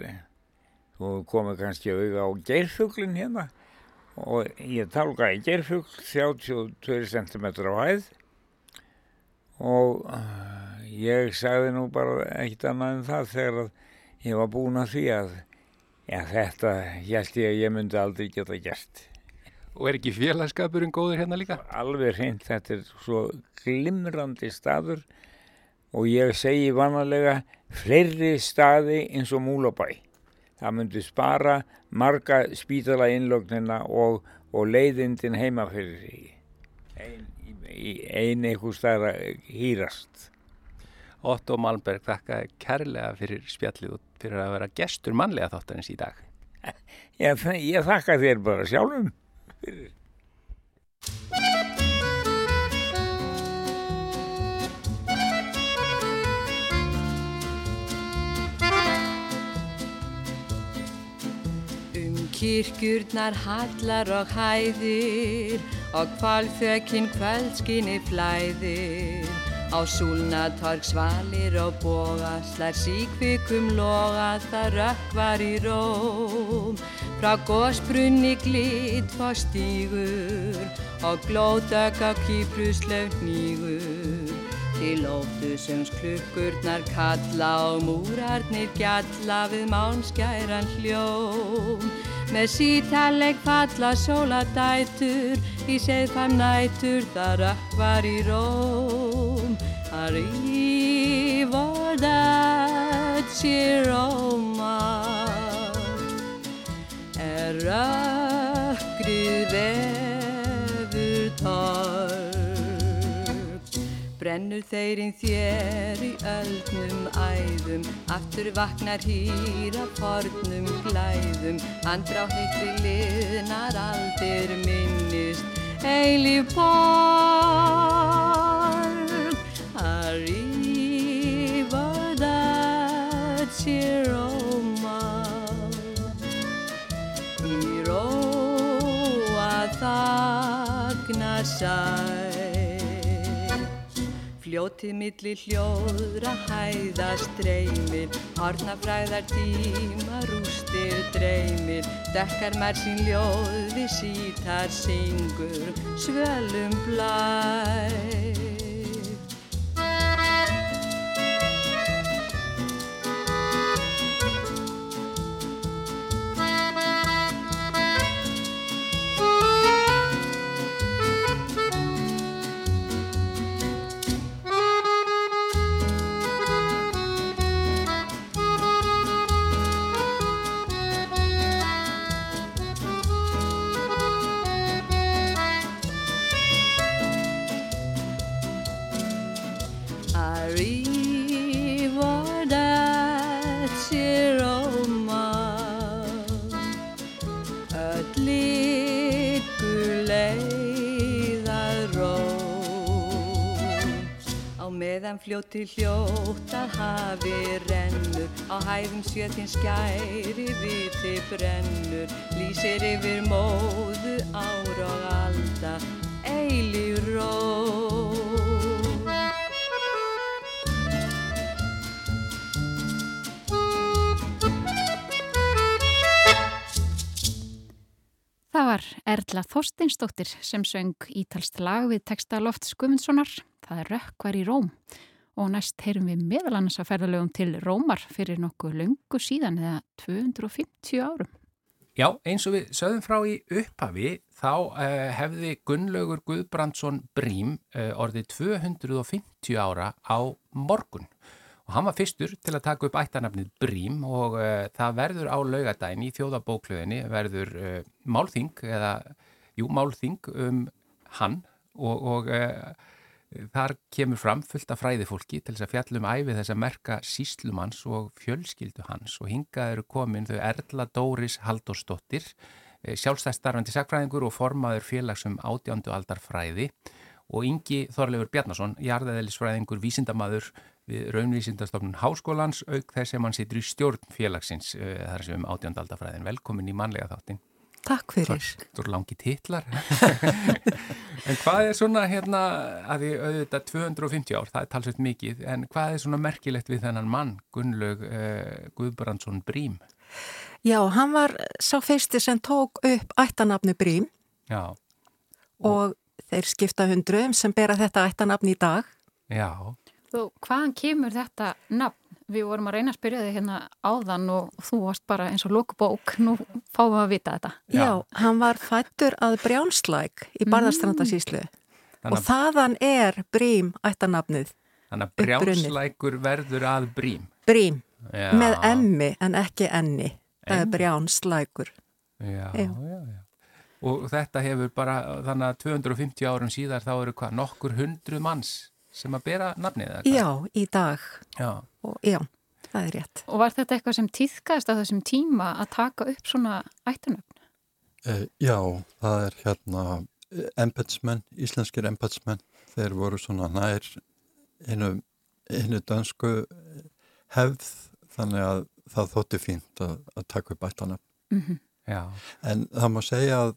þú komið kannski auða á geirfuglin hérna. Og ég tálka í geirfugl 32 cm á hæð. Og uh, ég sagði nú bara eitt annað en það þegar ég var búin að því að Já, þetta held ég að ég myndi aldrei geta gert. Og er ekki félagskapurinn góður hérna líka? Alveg hreint, þetta er svo glimrandi staður og ég segi vanalega fleiri staði eins og múlabæ. Það myndi spara marga spítala innlögnina og, og leiðindin heima fyrir því. Einn ein eitthvað staðar hýrast. Otto Malmberg þakka kærlega fyrir spjallið og fyrir að vera gestur mannlega þáttanins í dag. Ég, ég þakka þér bara sjálfum fyrir. Um kirkjurnar hallar og hæðir og kvalfjökinn kvöldskinni flæðir Á súlnatorg svalir og boga, slær síkvikum loga, það rökkvar í róm. Frá gósbrunni glitt fá stígur og glóðdögg á kýpruslaug nýgur. Til óttusums klukkurnar kalla og múrarnir gjalla við mánskæran hljóm. Með sítaleg falla sóladætur í seðfam nætur það rökkvar í róm. Dat Roma er rökkrið vefur torg Brennur þeirinn þér í öldnum æðum Aftur vaknar hýra fornum glæðum. Andrá heitri liðnar aldir minnist. Eilíf borg arriva da Roma í róa þagna sæ Fljótið milli hljóðra hæðast dreymir Hornafræðar tíma rústir dreymir Dekkar mær sín ljóð við sítar syngur Svölum blæ fljóti hljótt að hafi rennur. Á hæðum sjötinn skæri viti brennur. Lýsir yfir móðu ár og alda eilíf ró. Það var Erla Þorsteinsdóttir sem söng ítalst lag við texta Lofts Gumundssonar. Það er Rökkvar í Róm og næst heyrum við meðal annars að ferðalögum til Rómar fyrir nokkuð löngu síðan eða 250 árum. Já, eins og við sögum frá í upphafi þá uh, hefði Gunnlaugur Guðbrandsson Brím uh, orðið 250 ára á morgun og hann var fyrstur til að taka upp ættanafnið Brím og uh, það verður á laugadaginn í þjóðabókluðinni verður uh, málþing eða, jú, málþing um hann og, og uh, þar kemur fram fullt af fræðifólki til þess að fjallum æfi þess að merka síslumanns og fjölskyldu hans og hingað eru komin þau Erla Dóris Halldórsdóttir, sjálfstæðstarfandi sakfræðingur og formaður félagsum átjándu aldar fræði og Ingi Þorleifur Bjarnason, jarðaðelisfræðingur, vísindamaður við Raunvísindastofnun Háskólans auk þess sem hann situr í stjórn félagsins þar sem um átjöndaldafræðin. Velkomin í manlega þáttin. Takk fyrir. Þú eru langi titlar. en hvað er svona hérna, að því auðvitað 250 ár, það er talsveit mikið, en hvað er svona merkilegt við þennan mann, Gunnlaug uh, Guðbrandsson Brím? Já, hann var sá fyrsti sem tók upp ættanafni Brím Já. og, og þeir skipta hundruðum sem bera þetta ættanafni í dag. Já. Þú, hvaðan kemur þetta nafn? Við vorum að reyna að spyrja þig hérna áðan og þú varst bara eins og lókubók, nú fáum við að vita þetta. Já, Já hann var fættur að Brjánslæk í Barðarstrandasíslu mm. og þaðan er Brím ættanafnið. Þannig að Brjánslækur verður að Brím. Brím, já. með emmi en ekki enni. Það er Brjánslækur. Já, já, já, já. Og þetta hefur bara, þannig að 250 árum síðar þá eru hvað, nokkur hundru manns sem að bera nafnið eða hvað? Já, í dag. Já. Og, já, það er rétt. Og var þetta eitthvað sem týðkast á þessum tíma að taka upp svona ættunöfn? Uh, já, það er hérna embetsmenn, íslenskir embetsmenn, þeir voru svona nær einu, einu dansku hefð, þannig að það þótti fínt að, að taka upp ættunöfn. Mm -hmm. Já. En það má segja að,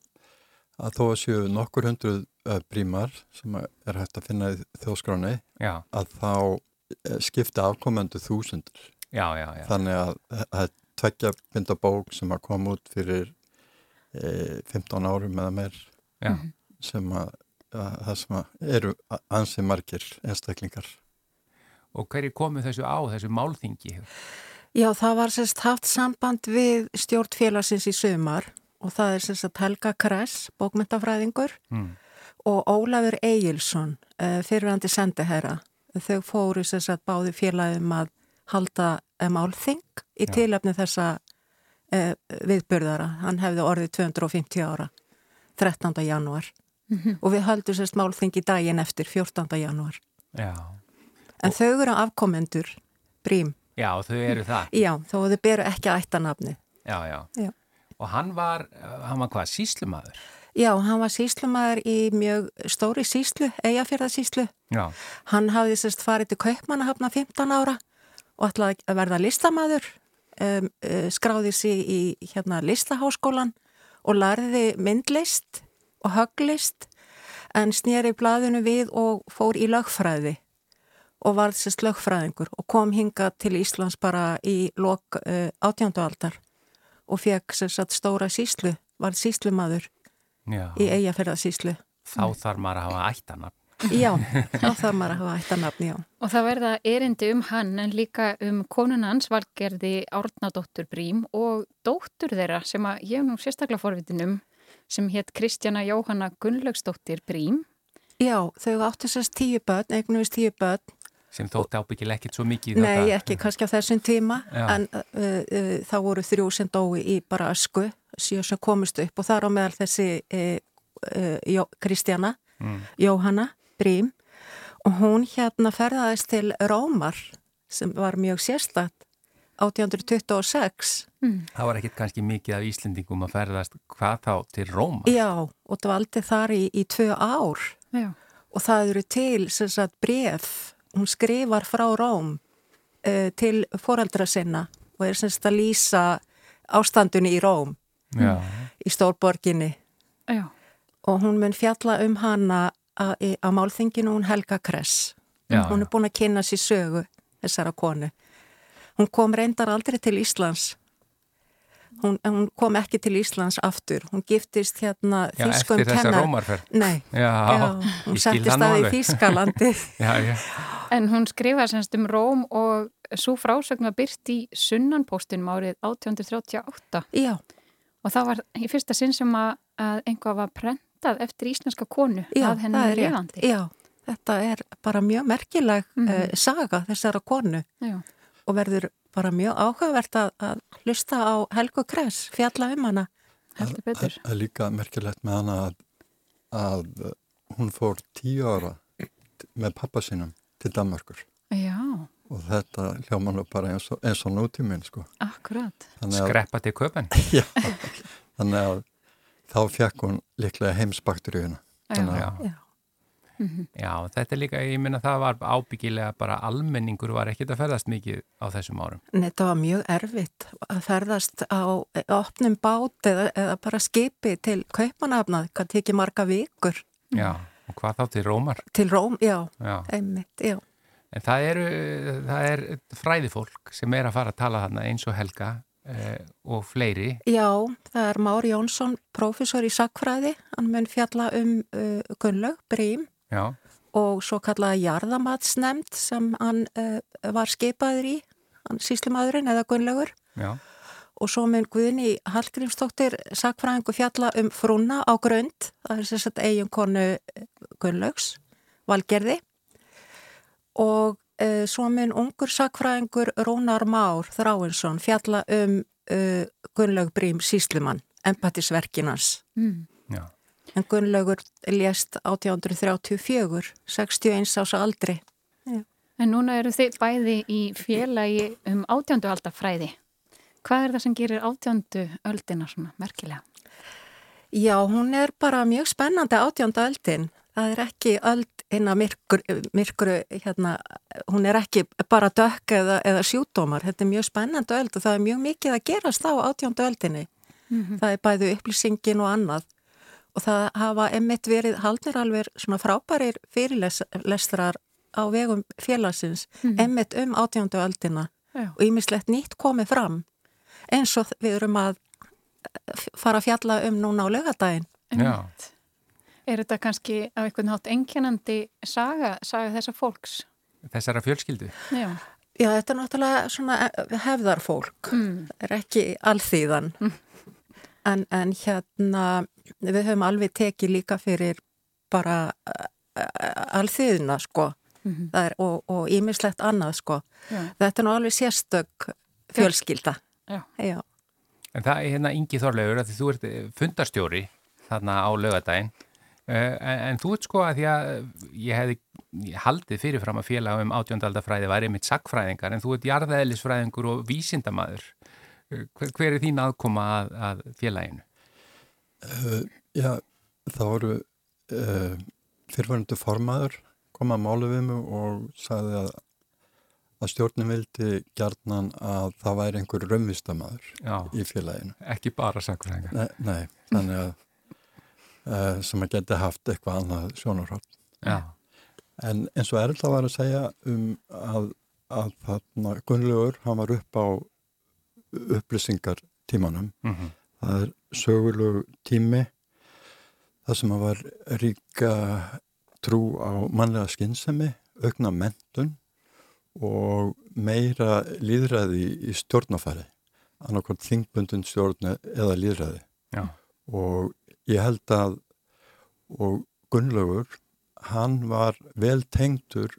að þó að séu nokkur hundruð prímar sem er hægt að finna í þjóðskráni já. að þá skipta afkomendu þúsundur. Já, já, já. Þannig að það er tveggja binda bók sem að koma út fyrir e, 15 árum eða meir já. sem að, að það sem að eru ansið margir einstaklingar. Og hverju komu þessu á, þessu málþingi? Já, það var sérst haft samband við stjórnfélagsins í sömar og það er sérst að Helga Kress, bókmyndafræðingur mm. Og Ólafur Egilson, fyrirhandi sendiherra. Þau fóru sérst að báði félagum að halda málþing í Já. tilöfni þessa uh, viðbörðara. Hann hefði orðið 250 ára, 13. janúar og við höldum sérst málþing í daginn eftir 14. janúar. Já. En þau eru afkomendur, brím. Já, þau eru það. Já, þó þau beru ekki ættanafni. Já, já. Já. Og hann var, hann var hvað, síslumadur? Já, hann var síslumadur í mjög stóri síslu, eigafjörðarsíslu. Já. Hann hafði sérst farið til Kaupmannahafna 15 ára og ætlaði að verða listamadur, um, uh, skráði sig í hérna listaháskólan og larði myndlist og höglist en snýri blaðinu við og fór í lögfræði og var sérst lögfræðingur og kom hinga til Íslands bara í lok uh, átjándualdar og fekk sérst stóra síslu, var síslumadur Já. í eigafjörðarsíslu. Þá þarf maður að hafa ættanafn. Já, þá þarf maður að hafa ættanafn, já. Og það verða erindi um hann en líka um konunans valgerði Árnadóttur Brím og dóttur þeirra sem að ég nú sérstaklega forvitinum sem hétt Kristjana Jóhanna Gunnlaugsdóttir Brím. Já, þau áttu sérst tíu börn, eignumist tíu börn. Sem þótti ábyggilega ekkit svo mikið í Nei, þetta. ekki kannski á þessum tíma, Já. en uh, uh, þá voru þrjú sem dói í bara ösku, sjö sem komist upp og þar á meðal þessi uh, Jó, Kristjana, Mm. Jóhanna Brím og hún hérna ferðaðist til Rómar sem var mjög sérstætt 1826 Það var ekkit kannski mikið af Íslendingum að ferðast hvað þá til Róma. Já, og dvaldi þar í, í tvö ár Já. og það eru til sem sagt bref hún skrifar frá Róm uh, til foreldra sinna og er semst að lýsa ástandunni í Róm Já. í stórborginni. Já. og hún mun fjalla um hana á, málþinginu hún Helga Kress. Já, hún er búin að kynna sér sögu þessara konu. Hún kom reyndar aldrei til Íslands. Hún, hún kom ekki til Íslands aftur. Hún giftist hérna Já, þýskum eftir þessa kennar. Nei, Já, hún settist að í. Þýskalandi. En hún skrifaði semst um Róm og svo frásögn var byrt í Sunnanpóstinum árið 1838 Já, og það var í fyrsta sinn sem að, að einhvað var prentað eftir íslenska konu já, að henni er lifandi. rétt Já, þetta er bara mjög merkileg Mhm. uh, saga þessara konu Já. og verður bara mjög áhugavert að, að hlusta á Helgu Kress fjalla um hana heldur betur. Það er líka merkilegt með hana að, að hún fór tíu ára með pappa sínum til Danmarkur Já, og þetta hljóma nú bara eins og, eins og nútíminn sko. akkurat. Að, Skreppa til köpen. já, þannig að þá fekk hún líklega heimsbakteríuna. Þannig Já. að Já. Já, þetta er líka, ég minna það var ábyggilega bara almenningur var ekkit að ferðast mikið á þessum árum. Nei, Þetta var mjög erfitt að ferðast á opnum bát eða, eða bara skipi til kaupanafnað, hvað tekið marga vikur Já, og hvað þá til Rómar? til Róm, já, Já, einmitt, já. en það eru, það er fræðifólk sem er að fara að tala þarna eins og Helga og fleiri. Já, það er Már Jónsson, prófessor í sakfræði, hann mun fjalla um uh, Gunnlaug, Brím Já, og svo kallaða jarðamatsnemnd sem hann uh, var skipaður í, hann síslimaðurinn eða Gunnlaugur. Já, og svo mun Guðni Hallgrímsdóttir sakfræðingu fjalla um frúna á grönd, það er sérstætt eiginkonu Gunnlaugs, Valgerði. Og uh, svo mun ungur sakfræðingur Rúnar Már Þráinsson fjalla um uh, Gunnlaug Brím Síslimann, empatisverkinans. Mm. já. En Gunnlaugur lést 1834, 61 ás aldri. En núna eru þið bæði í félagi um átjöndu aldafræði. Hvað er það sem gerir átjöndu öldina svona merkilega? Já, hún er bara mjög spennandi átjönda öldin. Það er ekki öld inn að myrkru, myrkru hérna, hún er ekki bara dökk eða, eða sjúdómar. Þetta er mjög spennandi öld og það er mjög mikið að gerast á átjönda öldinni. Það er bæðu upplýsingin og annað. Og það hafa emitt verið haldnir alveg svona frábærir fyrirlestrar á vegum félagsins, emitt um átjöndu öldina Já. og ýmislegt nýtt komið fram eins og við erum að fara að fjalla um núna á lögadaginn. Já, Er þetta kannski á einhvern hátt engjannandi saga, saga þessa fólks? þessara fjölskyldu. Já. Já, þetta er náttúrulega svona hefðarfólk, Mm. er ekki alþýðan. En, en hérna, við höfum alveg tekið líka fyrir bara uh, alþýðina, sko. Mhm. Það er, og, og ímislegt annað, sko. Já. Þetta er nú alveg sérstök fjölskylda. Já. Já. En það er hérna Ingi Þorlegur að því þú ert eh, fundarstjóri þarna á lögadaginn en, en þú ert sko að því að ég hefði ég haldið fyrirfram að félag um átjóndaldafræði væri mitt sakfræðingar en þú ert jarðeðlisfræðingur og vísindamaður hver, hver er þín aðkoma að, að félaginu? Uh, já, þá voru uh, fyrirværendu formaður kom að málu við mig og sagði að, að stjórnum vildi gjarnan að það væri einhver raunvistamæður Já, í félaginu. ekki bara sakfræðingar. Nei, nei þannig að uh, sem að geti haft eitthvað annað sjónarhótt. Já, En eins og Erla var að segja um að, að þarna Gunnlaugur, hann var upp á upplýsingar tímanum. mm Það er sögulegu tími það sem að var ríka trú á mannlega skynsemi, aukna mentun og meira líðræði í stjórnafæri, annarkvæmt þingbundun stjórn eða líðræði. já, Og ég held að, og Gunnlaugur, hann var vel tengdur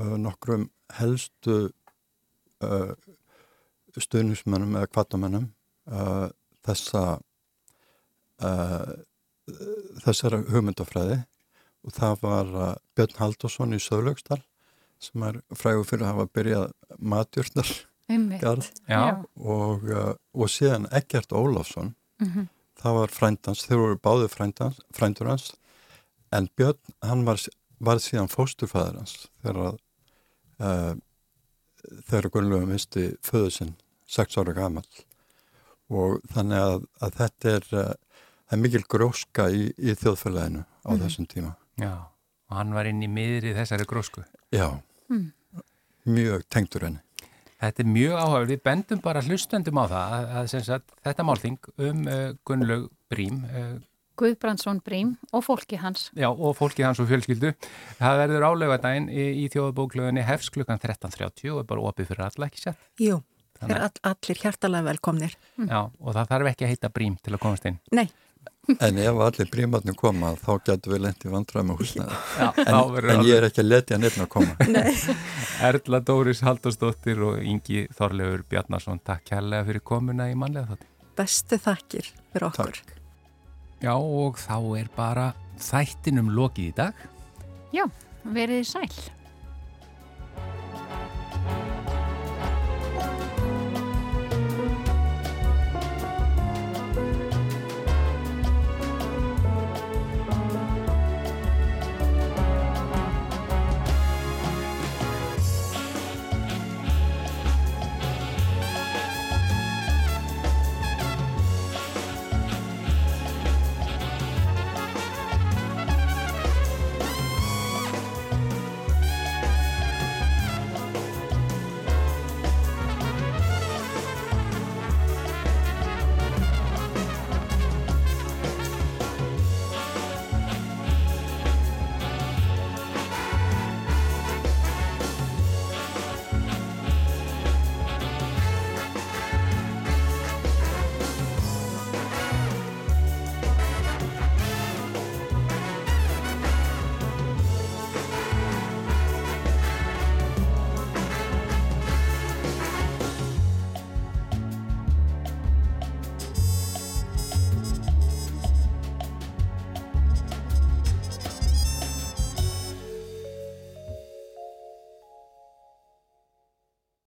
uh, nokkrum helstu uh, stuðnismennum eða kvartamennum uh, þessa uh, þessara hugmyndafræði. Og það var uh, Björn Haldursson í Söðlaugsdal sem er frægur fyrir að hafa byrjað matjörnar og, uh, og síðan Eggert Ólafsson Mhm. Það var frændans, þeir voru báði frændans, frændur hans en Björn, hann var, var síðan fósturfæður hans þegar að uh, þegar Gunnlaugur misti föðu sinn 6 ára gammal og þannig að, að þetta er, uh, er mikil gróska í, í þjóðfélaginu á mm. þessum tíma. Já, og hann var inn í miðri þessari grósku. Já, mm. mjög tengdur henni. Þetta er mjög áhugaður, við bendum bara hlustendum á það að, að, að þetta málþing um uh, Gunnlaug Brím uh, Guðbrandsson Brím og fólki hans. Já, og fólki hans og fjölskyldu. Það verður álaugadaginn í, í þjóðabóklöðinni hefs klukkan 13.30 og er bara opið fyrir alla, ekki sett? Jú, er all, allir hjartalega velkomnir. Mm. Já, og það þarf ekki að heita Brím til að komast inn. Nei. En ef allir brímatnir koma, þá getur við lendið vandræð með húsnaði. En, en ég er ekki að letja nefn að koma. Nei. Erla Dóris Haldarsdóttir og Ingi Þorleifur Bjarnarsson, takk kærlega fyrir komuna í manlega þátti. Bestu þakkir fyrir okkur. Takk. Já og þá er bara þættinum lokið í dag. Já, verið sæl.